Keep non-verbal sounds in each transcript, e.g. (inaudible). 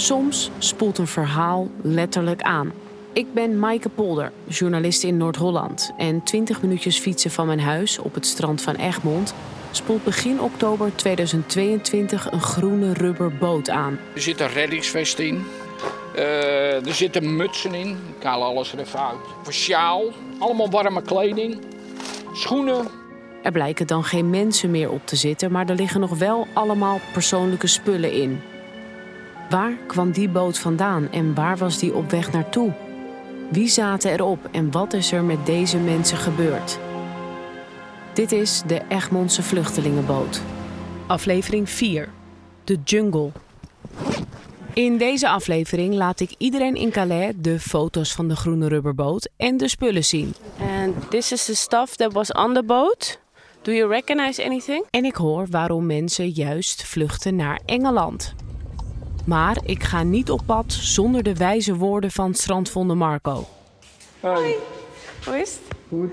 Soms spoelt een verhaal letterlijk aan. Ik ben Maaike Polder, journalist in Noord-Holland. En 20 minuutjes fietsen van mijn huis op het strand van Egmond spoelt begin oktober 2022 een groene rubberboot aan. Er zit een reddingsvest in. Uh, er zitten mutsen in. Ik haal alles er even uit. Een sjaal. Allemaal warme kleding. Schoenen. Er blijken dan geen mensen meer op te zitten, maar er liggen nog wel allemaal persoonlijke spullen in. Waar kwam die boot vandaan en waar was die op weg naartoe? Wie zaten erop en wat is er met deze mensen gebeurd? Dit is de Egmondse Vluchtelingenboot. Aflevering 4. De Jungle. In deze aflevering laat ik iedereen in Calais de foto's van de groene rubberboot en de spullen zien. And this is the stuff that was on the boat. Do you recognize anything? En ik hoor waarom mensen juist vluchten naar Engeland. Maar ik ga niet op pad zonder de wijze woorden van strandvonde Marco. Hoi. Hoe is het? Goed.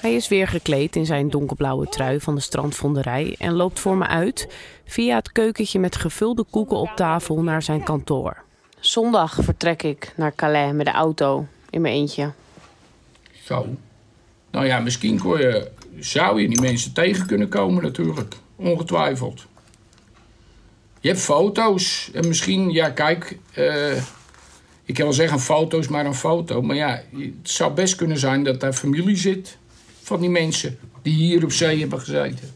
Hij is weer gekleed in zijn donkerblauwe trui van de strandvonderij en loopt voor me uit via het keukentje met gevulde koeken op tafel naar zijn kantoor. Zondag vertrek ik naar Calais met de auto in mijn eentje. Zo. Nou ja, misschien kon je, zou je die mensen tegen kunnen komen natuurlijk. Ongetwijfeld. Je hebt foto's en misschien, ja kijk, uh, ik kan wel zeggen foto's, maar een foto. Maar ja, het zou best kunnen zijn dat daar familie zit van die mensen die hier op zee hebben gezeten.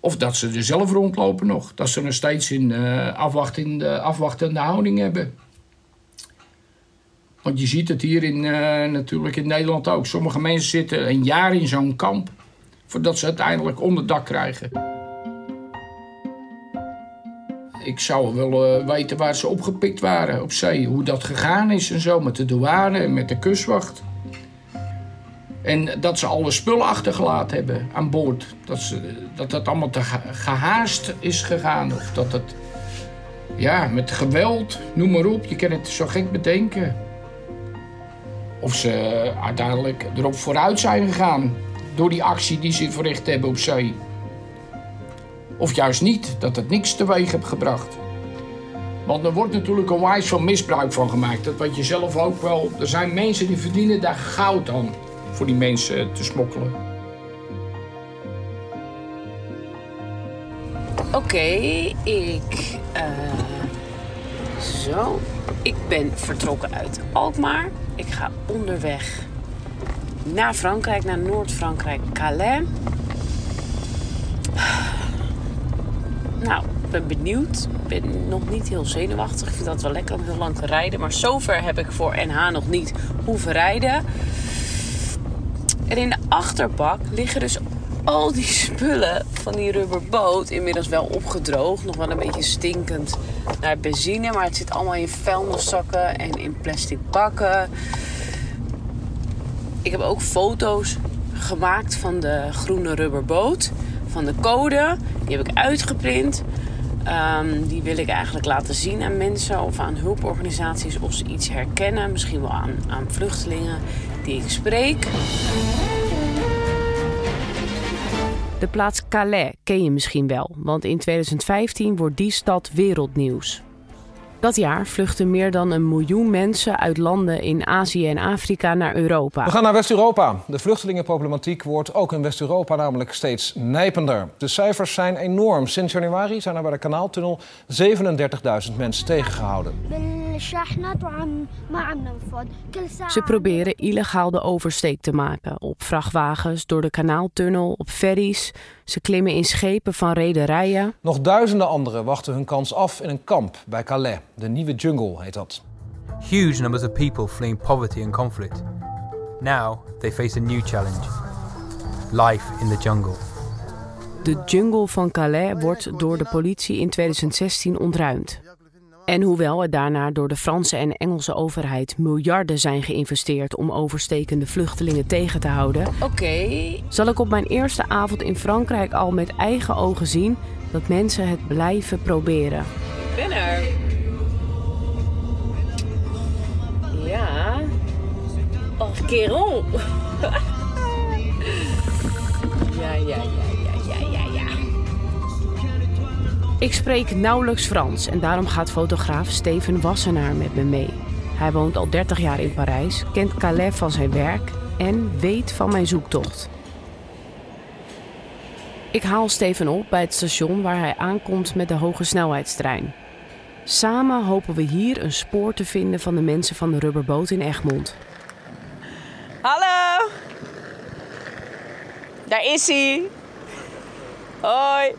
Of dat ze er zelf rondlopen nog. Dat ze nog steeds in uh, afwachtende, afwachtende houding hebben. Want je ziet het hier in, uh, natuurlijk in Nederland ook. Sommige mensen zitten een jaar in zo'n kamp... voordat ze uiteindelijk onderdak krijgen. Ik zou wel uh, weten waar ze opgepikt waren op zee. Hoe dat gegaan is en zo. Met de douane en met de kustwacht. En dat ze alle spullen achtergelaten hebben aan boord. Dat, ze, dat dat allemaal te gehaast is gegaan. Of dat het, ja, met geweld, noem maar op. Je kan het zo gek bedenken. Of ze uiteindelijk erop vooruit zijn gegaan. Door die actie die ze verricht hebben op zee. Of juist niet, dat het niks teweeg heeft gebracht. Want er wordt natuurlijk een wijs van misbruik van gemaakt. Dat wat je zelf ook wel... Er zijn mensen die verdienen daar goud aan voor die mensen te smokkelen. Oké, ik. Uh, zo. Ik ben vertrokken uit Alkmaar. Ik ga onderweg naar Frankrijk, naar Noord-Frankrijk, Calais. Nou, ik ben benieuwd. Ik ben nog niet heel zenuwachtig. Ik vind dat wel lekker om heel lang te rijden. Maar zover heb ik voor NH nog niet hoeven rijden. En in de achterbak liggen dus al die spullen van die rubberboot. Inmiddels wel opgedroogd. Nog wel een beetje stinkend naar benzine. Maar het zit allemaal in vuilniszakken en in plastic bakken. Ik heb ook foto's gemaakt van de groene rubberboot. Van de code. Die heb ik uitgeprint. Um, die wil ik eigenlijk laten zien aan mensen of aan hulporganisaties of ze iets herkennen. Misschien wel aan, aan vluchtelingen die ik spreek. De plaats Calais ken je misschien wel, want in 2015 wordt die stad wereldnieuws. Dat jaar vluchten meer dan een miljoen mensen uit landen in Azië en Afrika naar Europa. We gaan naar West-Europa. De vluchtelingenproblematiek wordt ook in West-Europa namelijk steeds nijpender. De cijfers zijn enorm. Sinds januari zijn er bij de kanaaltunnel 37.000 mensen tegengehouden. Ze proberen illegaal de oversteek te maken. Op vrachtwagens, door de kanaaltunnel, op ferries. Ze klimmen in schepen van rederijen. Nog duizenden anderen wachten hun kans af in een kamp bij Calais. De nieuwe jungle heet dat. Huge numbers of people fleeing poverty and conflict. Now they face a new challenge. Life in the jungle. De jungle van Calais wordt door de politie in 2016 ontruimd. En hoewel er daarna door de Franse en Engelse overheid miljarden zijn geïnvesteerd om overstekende vluchtelingen tegen te houden, oké, zal ik op mijn eerste avond in Frankrijk al met eigen ogen zien dat mensen het blijven proberen. Ik ben er. (laughs) Ja, ja, ja, ja. Ik spreek nauwelijks Frans en daarom gaat fotograaf Steven Wassenaar met me mee. Hij woont al 30 jaar in Parijs, kent Calais van zijn werk en weet van mijn zoektocht. Ik haal Steven op bij het station waar hij aankomt met de hoge snelheidstrein. Samen hopen we hier een spoor te vinden van de mensen van de rubberboot in Egmond. Hallo! Daar is hij. Hoi.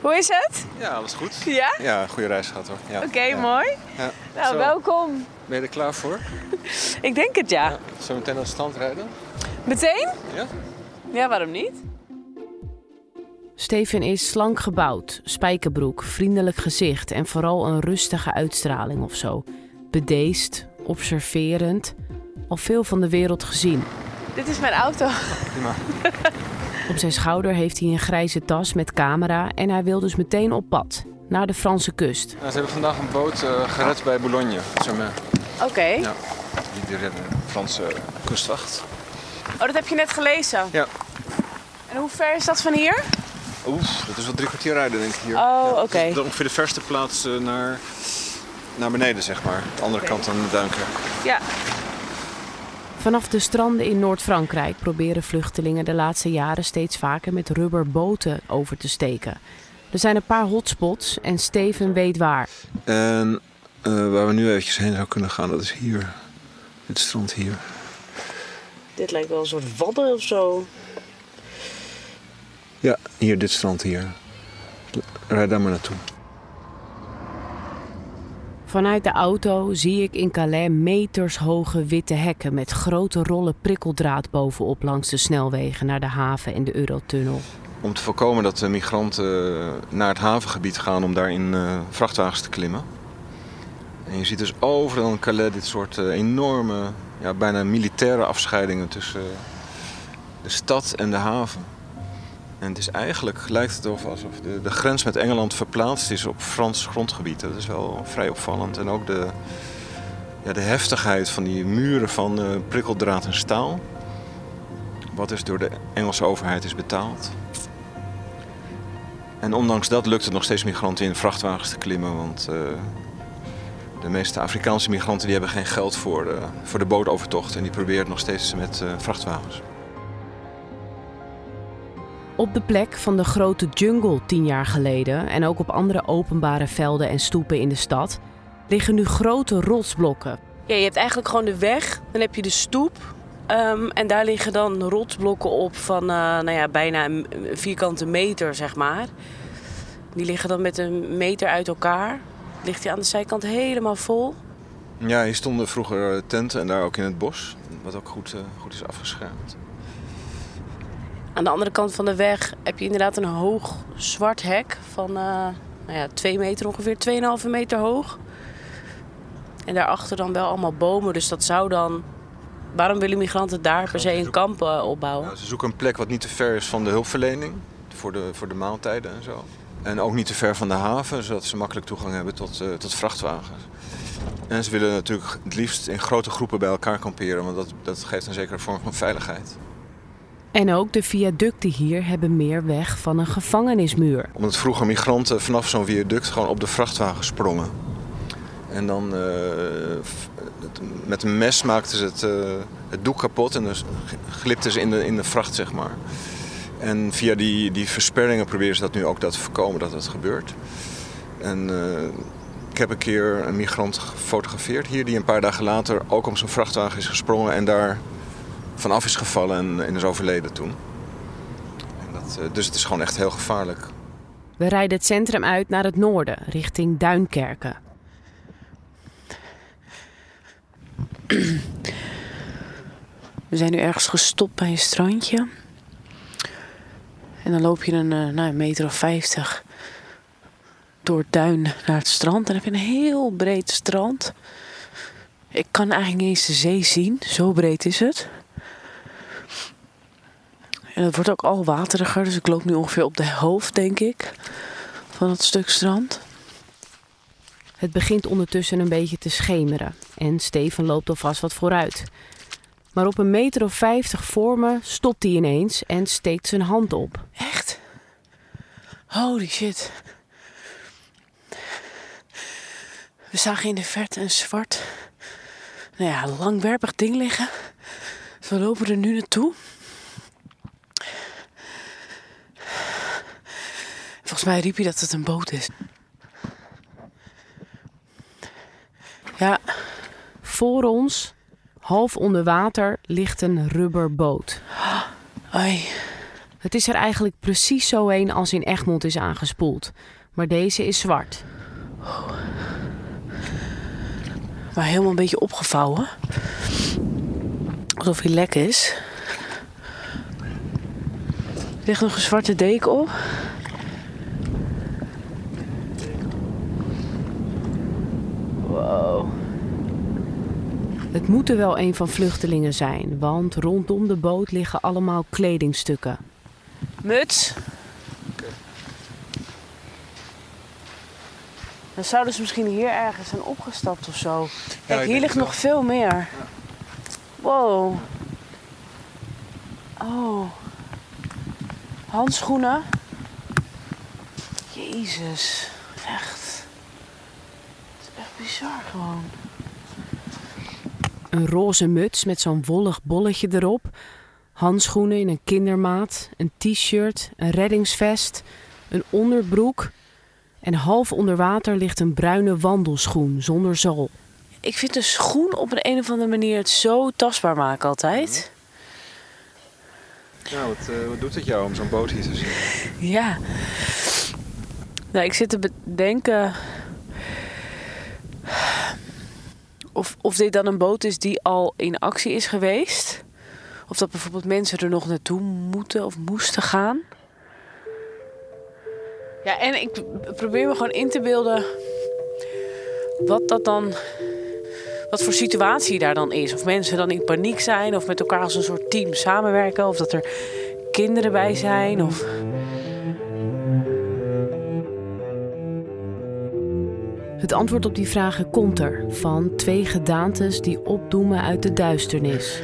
Hoe is het? Ja, alles goed. Ja? Ja, goede reis gehad hoor. Ja. Oké, Ja. mooi. Ja. Nou, Zo, welkom. Ben je er klaar voor? (laughs) Ik denk het ja. Ja. Zo meteen aan het strand rijden? Meteen? Ja? Ja, waarom niet? Steven is slank gebouwd, spijkerbroek, vriendelijk gezicht en vooral een rustige uitstraling of zo. Bedeesd, observerend, al veel van de wereld gezien. Dit is mijn auto. Prima. Op zijn schouder heeft hij een grijze tas met camera en hij wil dus meteen op pad, naar de Franse kust. Nou, ze hebben vandaag een boot eh, gered bij Boulogne. Oké. Ja. Die, die redden de Franse kustwacht. Oh, dat heb je net gelezen. Ja. En hoe ver is dat van hier? Oef, dat is wel drie kwartier rijden denk ik hier. Oh, Ja, oké. Dat is ongeveer de verste plaats eh, naar, naar beneden zeg maar. De andere kant dan de Duinkerk. Ja. Vanaf de stranden in Noord-Frankrijk proberen vluchtelingen de laatste jaren steeds vaker met rubberboten over te steken. Er zijn een paar hotspots en Steven weet waar. En eh, waar we nu eventjes heen zou kunnen gaan, dat is hier. Dit strand hier. Dit lijkt wel een soort wadden of zo. Ja, hier, dit strand hier. Rijd daar maar naartoe. Vanuit de auto zie ik in Calais metershoge witte hekken met grote rollen prikkeldraad bovenop langs de snelwegen naar de haven en de Eurotunnel. Om te voorkomen dat de migranten eh, naar het havengebied gaan om daar in eh, vrachtwagens te klimmen. En je ziet dus overal in Calais dit soort eh, enorme, ja, bijna militaire afscheidingen tussen de stad en de haven. En het is eigenlijk, lijkt het of alsof de, de grens met Engeland verplaatst is op Frans grondgebied. Dat is wel vrij opvallend. En ook de, ja, de heftigheid van die muren van eh, prikkeldraad en staal. Wat dus door de Engelse overheid is betaald. En ondanks dat lukt het nog steeds migranten in vrachtwagens te klimmen. Want eh, de meeste Afrikaanse migranten die hebben geen geld voor de, voor de bootovertocht. En die proberen nog steeds met eh, vrachtwagens. Op de plek van de grote jungle tien jaar geleden en ook op andere openbare velden en stoepen in de stad liggen nu grote rotsblokken. Ja, je hebt eigenlijk gewoon de weg. Dan heb je de stoep. Ehm, en daar liggen dan rotsblokken op van eh, nou ja, bijna een vierkante meter, zeg maar. Die liggen dan met een meter uit elkaar. Ligt die aan de zijkant helemaal vol. Ja, hier stonden vroeger tenten en daar ook in het bos. Wat ook goed, eh, goed is afgeschermd. Aan de andere kant van de weg heb je inderdaad een hoog zwart hek van eh nou ja, 2 meter ongeveer, 2,5 meter hoog. En daarachter dan wel allemaal bomen, dus dat zou dan... Waarom willen migranten daar per se een kamp opbouwen? Nou, ze zoeken een plek wat niet te ver is van de hulpverlening. Voor de, voor de maaltijden en zo. En ook niet te ver van de haven, zodat ze makkelijk toegang hebben tot, eh, tot vrachtwagens. En ze willen natuurlijk het liefst in grote groepen bij elkaar kamperen, want dat, dat geeft een zekere vorm van veiligheid. En ook de viaducten hier hebben meer weg van een gevangenismuur. Omdat vroeger migranten vanaf zo'n viaduct gewoon op de vrachtwagen sprongen. En dan eh, met een mes maakten ze het, eh, het doek kapot en dan s- glipten ze in de, in de vracht, zeg maar. En via die, die versperringen proberen ze dat nu ook dat te voorkomen dat dat gebeurt. En eh, ik heb een keer een migrant gefotografeerd hier die een paar dagen later ook op zo'n vrachtwagen is gesprongen en daar vanaf is gevallen en, en is overleden toen. En dat, eh, dus het is gewoon echt heel gevaarlijk. We rijden het centrum uit naar het noorden, richting Duinkerken. We zijn nu ergens gestopt bij een strandje. En dan loop je een, eh, nou, een meter of vijftig door het duin naar het strand. Dan heb je een heel breed strand. Ik kan eigenlijk niet eens de zee zien, zo breed is het. En het wordt ook al wateriger, dus ik loop nu ongeveer op de hoofd, denk ik, van het stuk strand. Het begint ondertussen een beetje te schemeren en Steven loopt alvast wat vooruit. Maar op een meter of vijftig voor me stopt hij ineens en steekt zijn hand op. Echt? Holy shit. We zagen in de verte een zwart, nou ja, langwerpig ding liggen. Dus we lopen er nu naartoe. Volgens mij riep je dat het een boot is. Ja, Voor ons, half onder water, ligt een rubberboot. ai. Het is er eigenlijk precies zo een als in Egmond is aangespoeld. Maar deze is zwart. Maar helemaal een beetje opgevouwen. Alsof hij lek is. Er ligt nog een zwarte deken op. Wow. Het moet er wel een van vluchtelingen zijn, want rondom de boot liggen allemaal kledingstukken. Muts. Dan zouden ze misschien hier ergens zijn opgestapt of zo. Kijk, hier ligt nog veel meer. Wow. Oh. Handschoenen. Jezus. Echt. Het is echt bizar gewoon. Een roze muts met zo'n wollig bolletje erop. Handschoenen in een kindermaat. Een t-shirt. Een reddingsvest. Een onderbroek. En half onder water ligt een bruine wandelschoen zonder zool. Ik vind de schoen op een, een of andere manier het zo tastbaar maken altijd. Nou, wat, eh, wat doet het jou om zo'n boot hier te zien? Ja. Nou, ik zit te bedenken. Of, of dit dan een boot is die al in actie is geweest. Of dat bijvoorbeeld mensen er nog naartoe moeten of moesten gaan. Ja, en ik probeer me gewoon in te beelden. wat dat dan. wat voor situatie daar dan is. Of mensen dan in paniek zijn, of met elkaar als een soort team samenwerken, of dat er kinderen bij zijn. Of... Het antwoord op die vragen komt er van twee gedaantes die opdoemen uit de duisternis.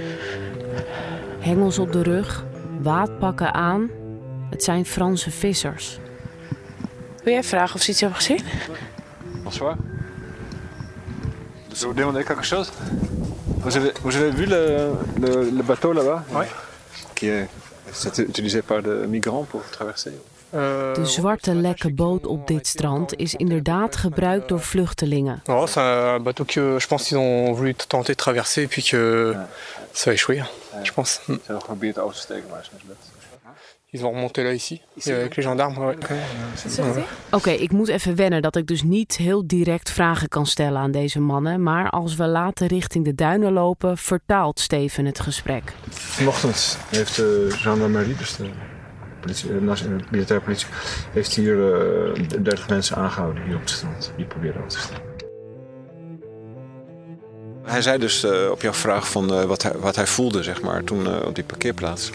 Hengels op de rug, waadpakken aan. Het zijn Franse vissers. Wil jij vragen of ze iets hebben gezien? Bonsoir. Vous demandez quelque chose vous avez, vous avez vu le, le, le bateau là-bas Oui. Qui est c'est utilisé par de migrants pour traverser De zwarte lekke boot op dit strand is inderdaad gebruikt door vluchtelingen. Non, c'est un bateau que je pense qu'ils ont voulu tenter de traverser et puis que ça a échoué, je pense. Ze hebben geprobeerd over te steken, maar is mislukt. Ils ont remonté là ici, avec les gendarmes. ouais. Oké, ik moet even wennen dat ik dus niet heel direct vragen kan stellen aan deze mannen. Maar als we later richting de duinen lopen, vertaalt Steven het gesprek. Vanochtend heeft de gendarmerie, dus de politie, de nationale militaire politie, heeft hier eh 30 mensen aangehouden hier op het strand. Die proberen over te steken. Hij zei dus eh, op jouw vraag van eh, wat, hij, wat hij voelde, zeg maar, toen eh, op die parkeerplaats.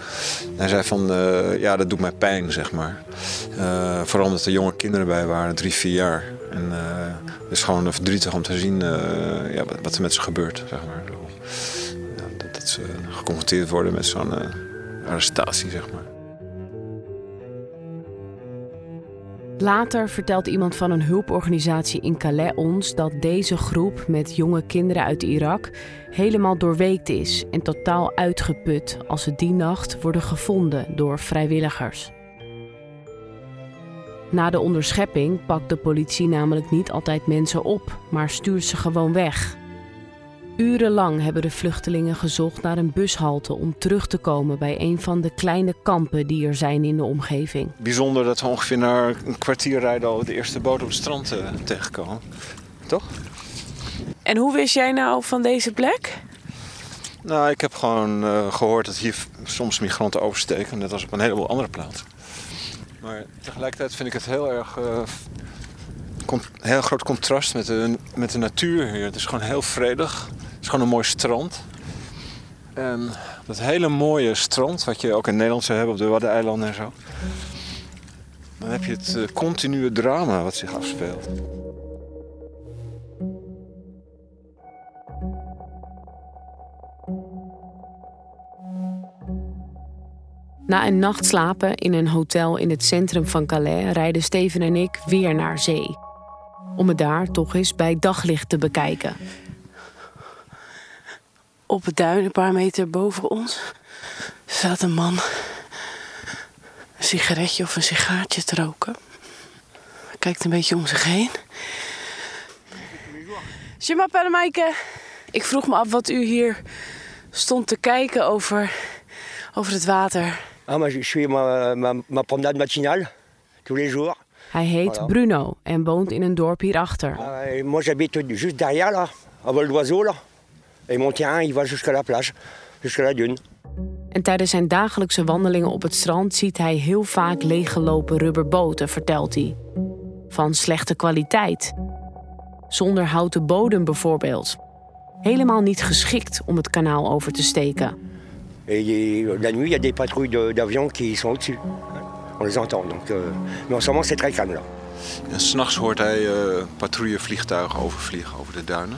Hij zei van, eh, ja, dat doet mij pijn, zeg maar. Eh, vooral omdat er jonge kinderen bij waren, drie, vier jaar. En eh, het is gewoon verdrietig om te zien eh, ja, wat, er met ze gebeurt, zeg maar. Dat, dat ze geconfronteerd worden met zo'n eh, arrestatie, zeg maar. Later vertelt iemand van een hulporganisatie in Calais ons dat deze groep met jonge kinderen uit Irak helemaal doorweekt is en totaal uitgeput als ze die nacht worden gevonden door vrijwilligers. Na de onderschepping pakt de politie namelijk niet altijd mensen op, maar stuurt ze gewoon weg. Urenlang hebben de vluchtelingen gezocht naar een bushalte om terug te komen bij een van de kleine kampen die er zijn in de omgeving. Bijzonder dat we ongeveer na een kwartier rijden al de eerste boot op het strand eh, tegenkomen. Toch? En hoe wist jij nou van deze plek? Nou, ik heb gewoon eh, gehoord dat hier soms migranten oversteken, net als op een heleboel andere plaatsen. Maar tegelijkertijd vind ik het heel erg. eh, con- heel groot contrast met de, met de natuur hier. Het is gewoon heel vredig. Is gewoon een mooi strand. En dat hele mooie strand, wat je ook in Nederland zou hebben op de Waddeneilanden en zo. Dan heb je het eh, continue drama wat zich afspeelt. Na een nacht slapen in een hotel in het centrum van Calais rijden Steven en ik weer naar zee. Om het daar toch eens bij daglicht te bekijken. Op het duin, een paar meter boven ons, staat een man een sigaretje of een sigaartje te roken. Hij kijkt een beetje om zich heen. Je m'appelle Maaike. Ik vroeg me af wat u hier stond te kijken over, over het water. Ah, moi, je fais ma, ma, ma promenade matinale, tous les jours. Hij heet Voilà. Bruno en woont in een dorp hierachter. Et moi, j'habite juste derrière, là, à vol d'oiseau, là. Et mon terrain, il va jusqu'à la plage, jusqu'à la dune. En tijdens zijn dagelijkse wandelingen op het strand ziet hij heel vaak leeggelopen rubberboten, vertelt hij. Van slechte kwaliteit. Zonder houten bodem bijvoorbeeld. Helemaal niet geschikt om het kanaal over te steken. Et il- la nuit, il y a des patrouilles de- d'avions qui sont au-dessus. On les entend, donc... euh, mais en ce moment, c'est très calme, là. En s'nachts hoort hij eh, patrouillevliegtuigen overvliegen over de duinen.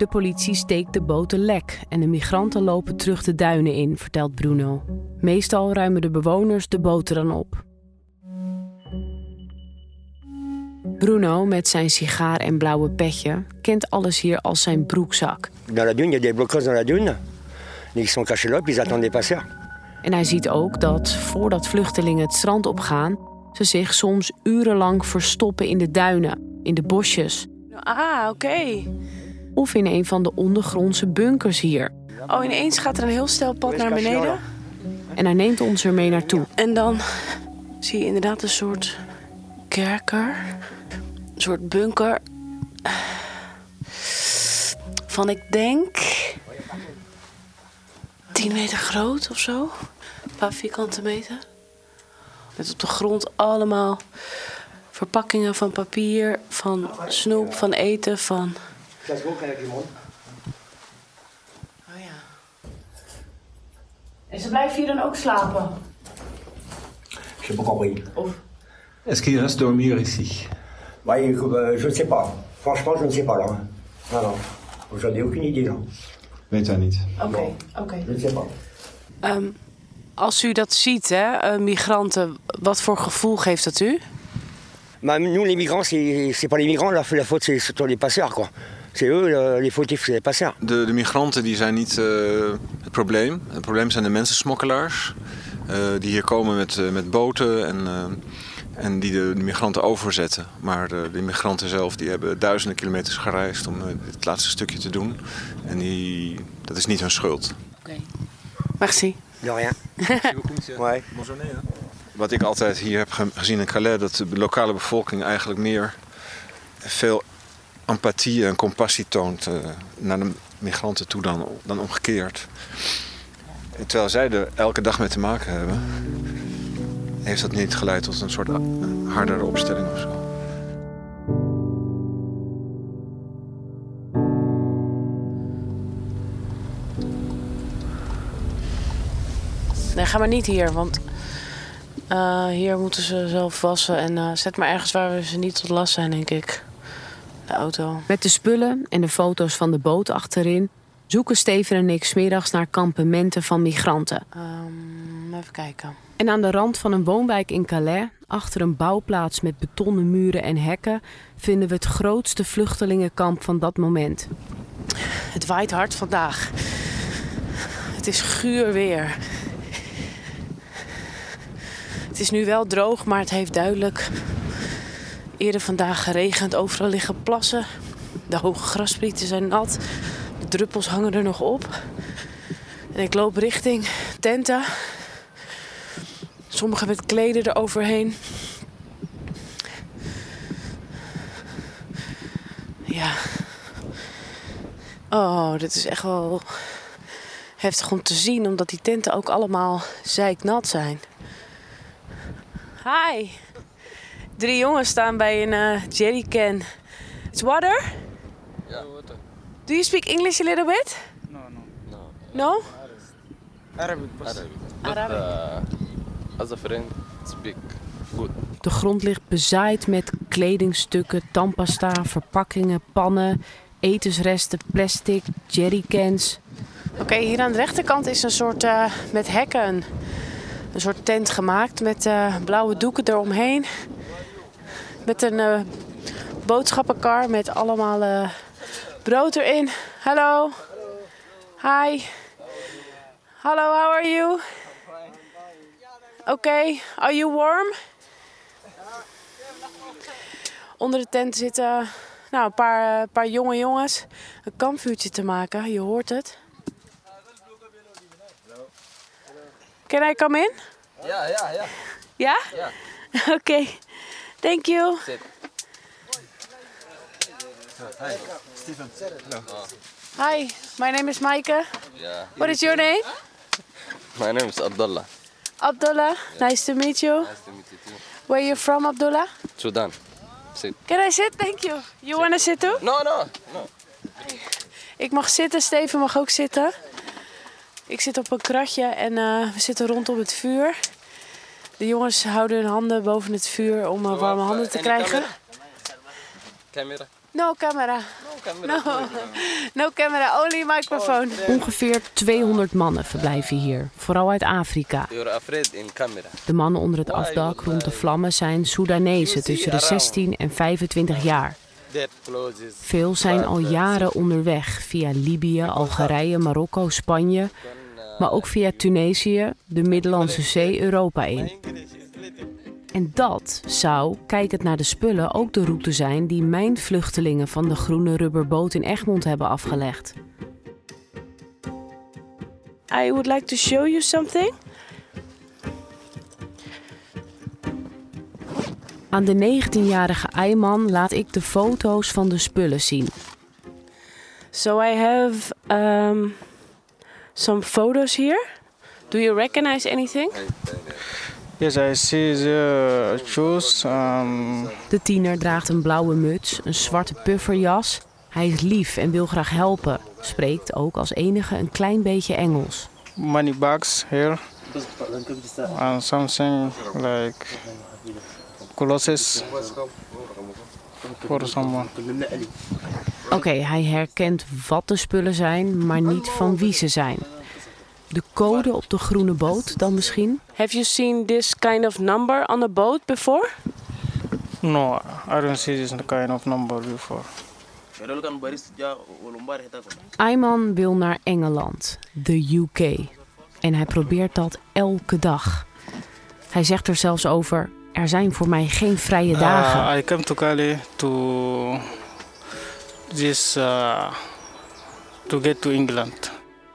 De politie steekt de boten lek en de migranten lopen terug de duinen in, vertelt Bruno. Meestal ruimen de bewoners de boten dan op. Bruno, met zijn sigaar en blauwe petje, kent alles hier als zijn broekzak. Dans la dune, il y a des bloqueurs dans la dune. Ils sont cachés là, puis ils attendent les passeurs. En hij ziet ook dat, voordat vluchtelingen het strand opgaan, ze zich soms urenlang verstoppen in de duinen, in de bosjes Ah, oké. Of in een van de ondergrondse bunkers hier. Oh, ineens gaat er een heel stel pad naar beneden. En hij neemt ons er mee naartoe. En dan zie je inderdaad een soort kerker. Een soort bunker. Van, ik denk... 10 meter groot of zo. Een paar vierkante meter. Met op de grond allemaal verpakkingen van papier, van snoep, van eten, van... Oh ja. En ze blijven hier dan ook slapen? J'ai pas compris. Est-ce qu'il reste dormir ici euh, je ne sais pas. Franchement, je ne sais pas, là. Non, non. J'en ai aucune idée, là. Weet hij niet. Oké, oké. Je ne sais pas. Ehm, als u dat ziet, hè, eh, migranten, wat voor gevoel geeft dat u? Bah, nous, les migrants, c'est c'est pas les migrants, la, la faute, c'est surtout les passeurs, quoi. C'est eux, euh, les fautifs, c'est les passeurs. De, de migranten die zijn niet eh, het probleem. Het probleem zijn de mensensmokkelaars. eh, die hier komen met, eh, met boten en, eh, en die de, de migranten overzetten. Maar de, de migranten zelf die hebben duizenden kilometers gereisd om dit laatste stukje te doen. En die, dat is niet hun schuld. Merci. De rien. (laughs) Ouais. Wat ik altijd hier heb ge- gezien in Calais, dat de lokale bevolking eigenlijk meer veel empathie en compassie toont eh, naar de migranten toe dan, dan omgekeerd. En terwijl zij er elke dag mee te maken hebben, heeft dat niet geleid tot een soort hardere opstelling of zo. Nee, ga maar niet hier, want eh, hier moeten ze zelf wassen. En eh, zet maar ergens waar we ze niet tot last zijn, denk ik. De auto. Met de spullen en de foto's van de boot achterin zoeken Steven en ik smiddags naar kampementen van migranten. Ehm, even kijken. En aan de rand van een woonwijk in Calais, achter een bouwplaats met betonnen muren en hekken, vinden we het grootste vluchtelingenkamp van dat moment. Het waait hard vandaag. Het is guur weer. Het is nu wel droog, maar het heeft duidelijk eerder vandaag geregend. Overal liggen plassen. De hoge grasprieten zijn nat. De druppels hangen er nog op. En ik loop richting tenten. Sommigen met kleden eroverheen. Ja. Oh, dit is echt wel heftig om te zien, omdat die tenten ook allemaal zeiknat zijn. Hi. Drie jongens staan bij een eh, jerrycan. It's water? Yeah, water. Do you speak English a little bit? No, no. No? Arabic. Arabic. But Arabic. uh, as a friend, speak good. De grond ligt bezaaid met kledingstukken, tandpasta, verpakkingen, pannen, etensresten, plastic, jerrycans. Oké, hier aan de rechterkant is een soort uh, met hekken een, een, soort tent gemaakt met uh, blauwe doeken eromheen. Met een uh, boodschappenkar met allemaal brood erin. Hallo. Hi. Hallo, how are you? Oké, okay. are you warm? Onder de tent zitten nou, een paar, paar jonge jongens een kampvuurtje te maken. Je hoort het. Can I come in? Ja, ja, ja. Ja? Ja. (laughs) Oké. Thank you. Hi. Hello. Hi, my name is Maaike. Yeah. What is your name? My name is Abdullah. Abdullah. Nice to meet you. Nice to meet you too. Where you from, Abdullah? Sudan. Sit. Can I sit? Thank you. You want to sit too? No, no, no. Ik mag zitten, Steven mag ook zitten. Ik zit op een kratje en uh, we zitten rondom het vuur. De jongens houden hun handen boven het vuur om uh, warme handen te krijgen. Camera. No camera. No camera. No, no camera, only microphone. Ongeveer 200 mannen verblijven hier, vooral uit Afrika. De mannen onder het afdak rond de vlammen zijn Soedanezen tussen de 16 en 25 jaar. Veel zijn al jaren onderweg via Libië, Algerije, Marokko, Spanje, maar ook via Tunesië, de Middellandse Zee, Europa in. En dat zou, kijkend naar de spullen, ook de route zijn die mijn vluchtelingen van de groene rubberboot in Egmond hebben afgelegd. I would like to show you something. Aan de 19-jarige Ayman laat ik de foto's van de spullen zien. So I have um, some photos here. Do you recognize anything? Yes, I see the shoes. Um... De tiener draagt een blauwe muts, een zwarte pufferjas. Hij is lief en wil graag helpen. Spreekt ook als enige een klein beetje Engels. Money bags here. And something like clothes for someone. Oké, okay, hij herkent wat de spullen zijn, maar niet van wie ze zijn. De code op de groene boot dan misschien? Have you seen this kind of number on a boat before? No, I don't see this kind of number before. Ayman wil naar Engeland, de UK. En hij probeert dat elke dag. Hij zegt er zelfs over: er zijn voor mij geen vrije dagen. Uh, I come to Cali to this uh, to get to England.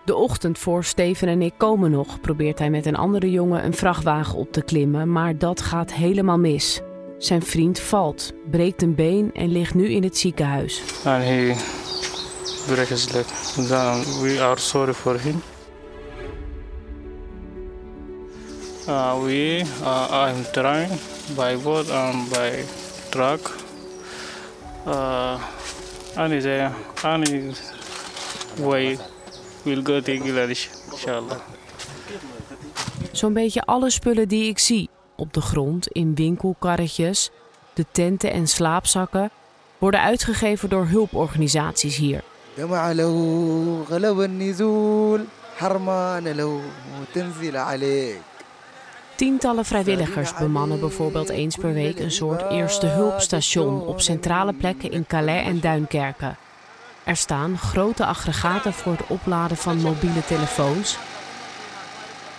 De ochtend voor Steven en ik komen nog, probeert hij met een andere jongen een vrachtwagen op te klimmen, maar dat gaat helemaal mis. Zijn vriend valt, breekt een been en ligt nu in het ziekenhuis. And he break his leg. We are sorry for him. Uh, we uh, I'm trying by boat and by truck. Uh, way we'll go to Bangladesh, inshallah. Zo'n beetje alle spullen die ik zie op de grond, in winkelkarretjes, de tenten en slaapzakken, worden uitgegeven door hulporganisaties hier. Tientallen vrijwilligers bemannen bijvoorbeeld eens per week een soort eerste hulpstation op centrale plekken in Calais en Duinkerken. Er staan grote aggregaten voor het opladen van mobiele telefoons.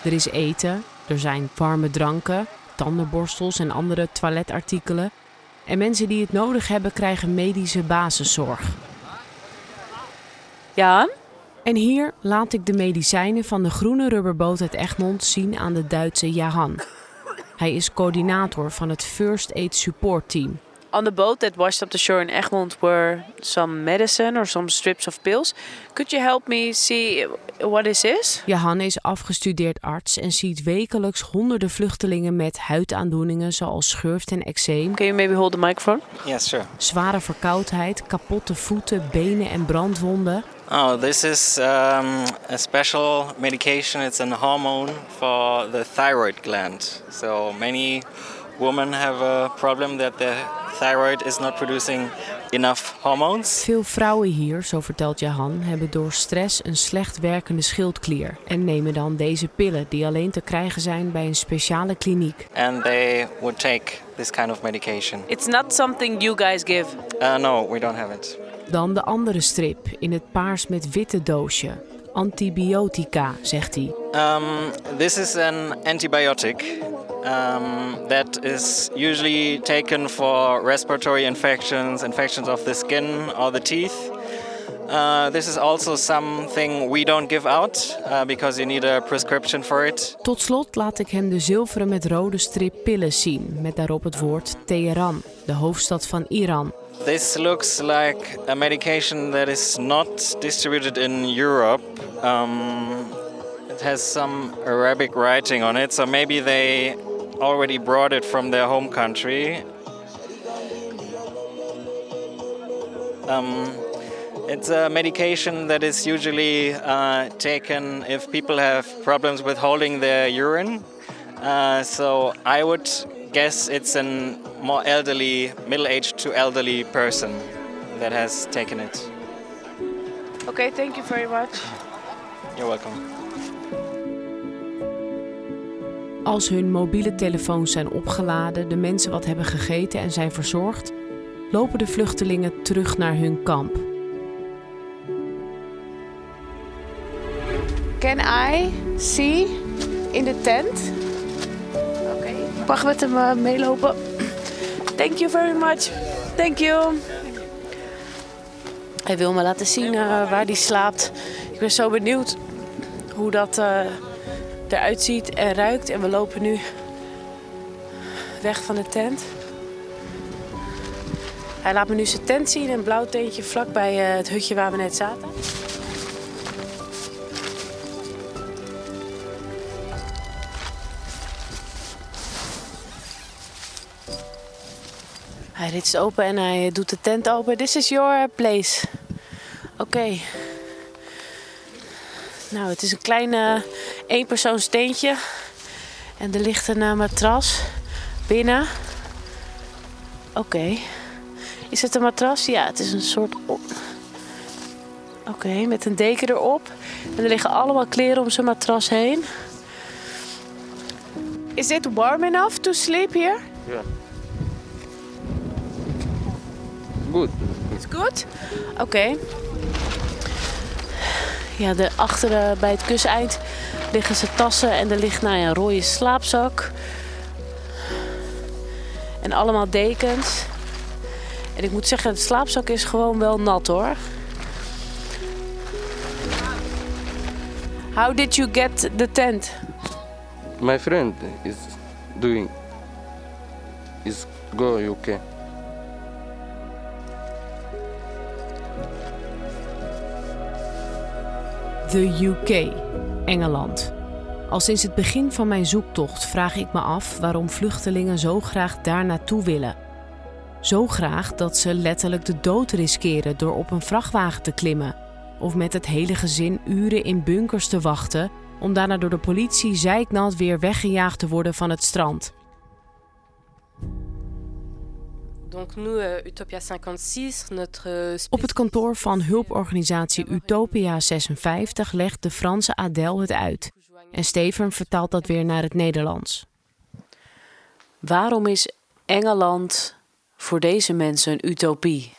Er is eten, er zijn warme dranken, tandenborstels en andere toiletartikelen. En mensen die het nodig hebben krijgen medische basiszorg. Ja? En hier laat ik de medicijnen van de groene rubberboot uit Egmond zien aan de Duitse Jahan. Hij is coördinator van het First Aid Support Team. On the boat that washed up the shore in Egmond were some medicine or some strips of pills. Could you help me see what is this? Jahan is afgestudeerd arts en ziet wekelijks honderden vluchtelingen met huidaandoeningen zoals schurft en eczeem. Can you maybe hold the microphone? Yes, sure. Zware verkoudheid, kapotte voeten, benen en brandwonden. Oh, this is um, a special medication. It's a hormone for the thyroid gland. So many women have a problem that the thyroid is not producing enough hormones. Veel vrouwen hier, zo vertelt Jahan, hebben door stress een slecht werkende schildklier en nemen dan deze pillen die alleen te krijgen zijn bij een speciale kliniek. And they would take this kind of medication. It's not something you guys give. Uh, no, we don't have it. Dan de andere strip in het paars met witte doosje. Antibiotica, zegt hij. Um, this is an antibiotic um, that is usually taken for respiratory infections, infections of the skin or the teeth. Uh, this is also something we don't give out uh, because you need a prescription for it. Tot slot laat ik hem de zilveren met rode strip pillen zien, met daarop het woord Teheran, de hoofdstad van Iran. This looks like a medication that is not distributed in Europe. Um, it has some Arabic writing on it, so maybe they already brought it from their home country. Um, it's a medication that is usually uh, taken if people have problems with holding their urine. Uh, so I would guess it's a more elderly, middle-aged to elderly person that has taken it. Okay, thank you very much. You're welcome. Als hun mobiele telefoons zijn opgeladen, de mensen wat hebben gegeten en zijn verzorgd, lopen de vluchtelingen terug naar hun kamp. Can I see in de tent? Ik mag met hem eh, meelopen. Thank you very much. Thank you. Hij wil me laten zien eh, waar hij slaapt. Ik ben zo benieuwd hoe dat eh, eruit ziet en ruikt. En we lopen nu weg van de tent. Hij laat me nu zijn tent zien, een blauw tentje vlakbij het hutje waar we net zaten. Hij ritst open en hij doet de tent open. This is your place. Oké. Nou, het is een klein uh, eenpersoons tentje. En er ligt een uh, matras binnen. Oké. Is het een matras? Ja, het is een soort... Oké, met een deken erop. En er liggen allemaal kleren om zijn matras heen. Is it warm enough to sleep here? Yeah. Good. It's good? Oké. Ja, de, achter eh, bij het kuseind liggen zijn tassen en er ligt nou ja, een rode slaapzak. En allemaal dekens. En ik moet zeggen, de slaapzak is gewoon wel nat hoor. How did you get the tent? My friend is doing is go UK. The UK, Engeland. Al sinds het begin van mijn zoektocht vraag ik me af waarom vluchtelingen zo graag daar naartoe willen. Zo graag dat ze letterlijk de dood riskeren door op een vrachtwagen te klimmen of met het hele gezin uren in bunkers te wachten om daarna door de politie zeiknat weer weggejaagd te worden van het strand. Donc nous, euh, Utopia 56, notre... Op het kantoor van hulporganisatie Utopia 56 legt de Franse Adèle het uit. En Steven vertaalt dat weer naar het Nederlands. Waarom is Engeland voor deze mensen een utopie?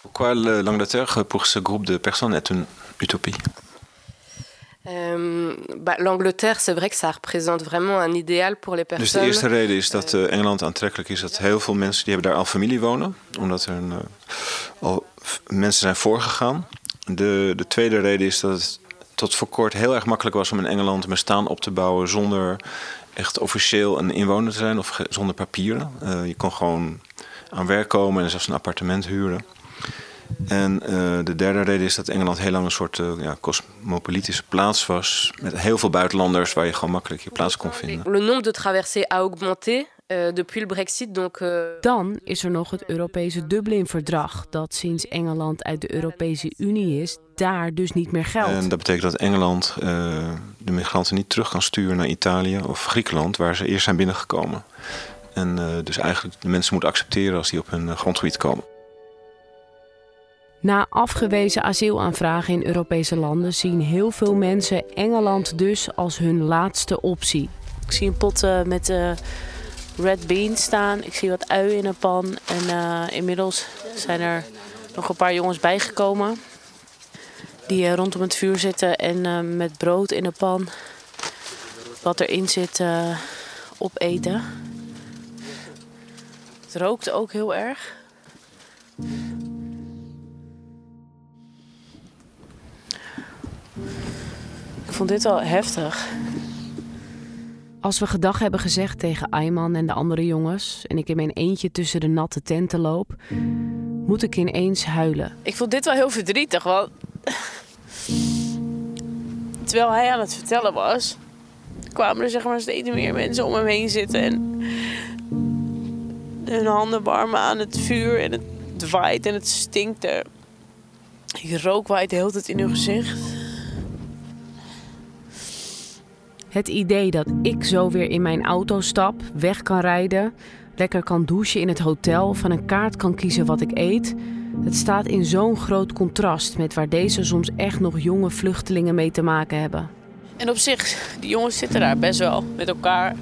Pourquoi l'Angleterre, pour ce groupe de personnes, est une utopie Euh, bah, L'Angleterre, c'est vrai que ça représente vraiment un idéal pour les Dus personnes. de eerste reden is dat eh, Engeland aantrekkelijk is dat heel veel mensen die hebben daar al familie wonen, omdat er een, eh, al mensen zijn voorgegaan. De, de tweede reden is dat het tot voor kort heel erg makkelijk was om in Engeland een bestaan op te bouwen zonder echt officieel een inwoner te zijn of zonder papieren. Eh, je kon gewoon aan werk komen en zelfs een appartement huren. En eh, de derde reden is dat Engeland heel lang een soort eh, ja, cosmopolitische plaats was. Met heel veel buitenlanders waar je gewoon makkelijk je plaats kon vinden. Le nombre de traversées a augmenté euh, depuis le Brexit. Donc, Dan is er nog het Europese Dublin-verdrag, dat sinds Engeland uit de Europese Unie is, daar dus niet meer geldt. En dat betekent dat Engeland eh, de migranten niet terug kan sturen naar Italië of Griekenland, waar ze eerst zijn binnengekomen. En uh, dus eigenlijk de mensen moeten accepteren als die op hun grondgebied komen. Na afgewezen asielaanvragen in Europese landen zien heel veel mensen Engeland dus als hun laatste optie. Ik zie een pot uh, met uh, red beans staan. Ik zie wat ui in een pan. En uh, inmiddels zijn er nog een paar jongens bijgekomen. Die rondom het vuur zitten en met brood in een pan. Wat erin zit opeten. Het rookt ook heel erg. Vond dit wel heftig. Als we gedag hebben gezegd tegen Ayman en de andere jongens en ik in mijn eentje tussen de natte tenten loop, moet ik ineens huilen. Ik vond dit wel heel verdrietig, want terwijl hij aan het vertellen was, kwamen er zeg maar steeds meer mensen om hem heen zitten en hun handen warmen aan het vuur en het waait en het stinkt er. Die rook waait de hele tijd in hun gezicht. Het idee dat ik zo weer in mijn auto stap, weg kan rijden, lekker kan douchen in het hotel, van een kaart kan kiezen wat ik eet, het staat in zo'n groot contrast met waar deze soms echt nog jonge vluchtelingen mee te maken hebben. En op zich, die jongens zitten daar best wel met elkaar.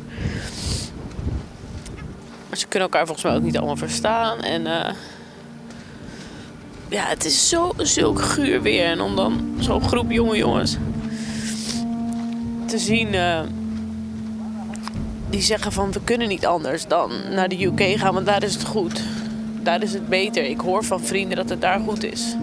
Maar ze kunnen elkaar volgens mij ook niet allemaal verstaan. En uh, ja, het is zo zulk guur weer. En om dan zo'n groep jonge jongens te zien uh, die zeggen van we kunnen niet anders dan naar de UK gaan, want daar is het goed. Daar is het beter. Ik hoor van vrienden dat het daar goed is.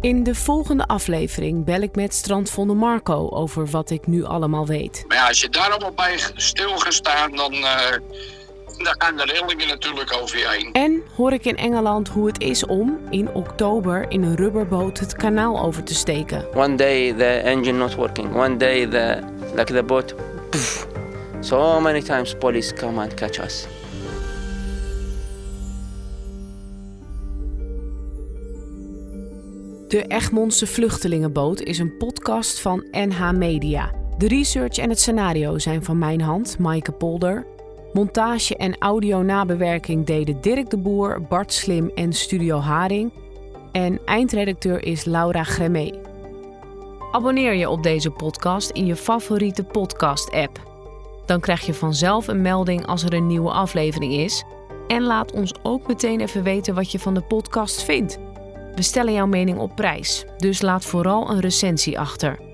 In de volgende aflevering bel ik met strandvonde Marco over wat ik nu allemaal weet. Maar ja, als je daar allemaal bij stil gaat staan, dan... Uh daar gaan de rillingen natuurlijk. En hoor ik in Engeland hoe het is om in oktober in een rubberboot het kanaal over te steken. One day the engine not working. One day the like the boat. Poof. So many times police come and catch us. De Egmondse Vluchtelingenboot is een podcast van NH Media. De research en het scenario zijn van mijn hand, Maaike Polder. Montage en audio-nabewerking deden Dirk de Boer, Bart Slim en Studio Haring. En eindredacteur is Laura Gremé. Abonneer je op deze podcast in je favoriete podcast-app. Dan krijg je vanzelf een melding als er een nieuwe aflevering is. En laat ons ook meteen even weten wat je van de podcast vindt. We stellen jouw mening op prijs, dus laat vooral een recensie achter.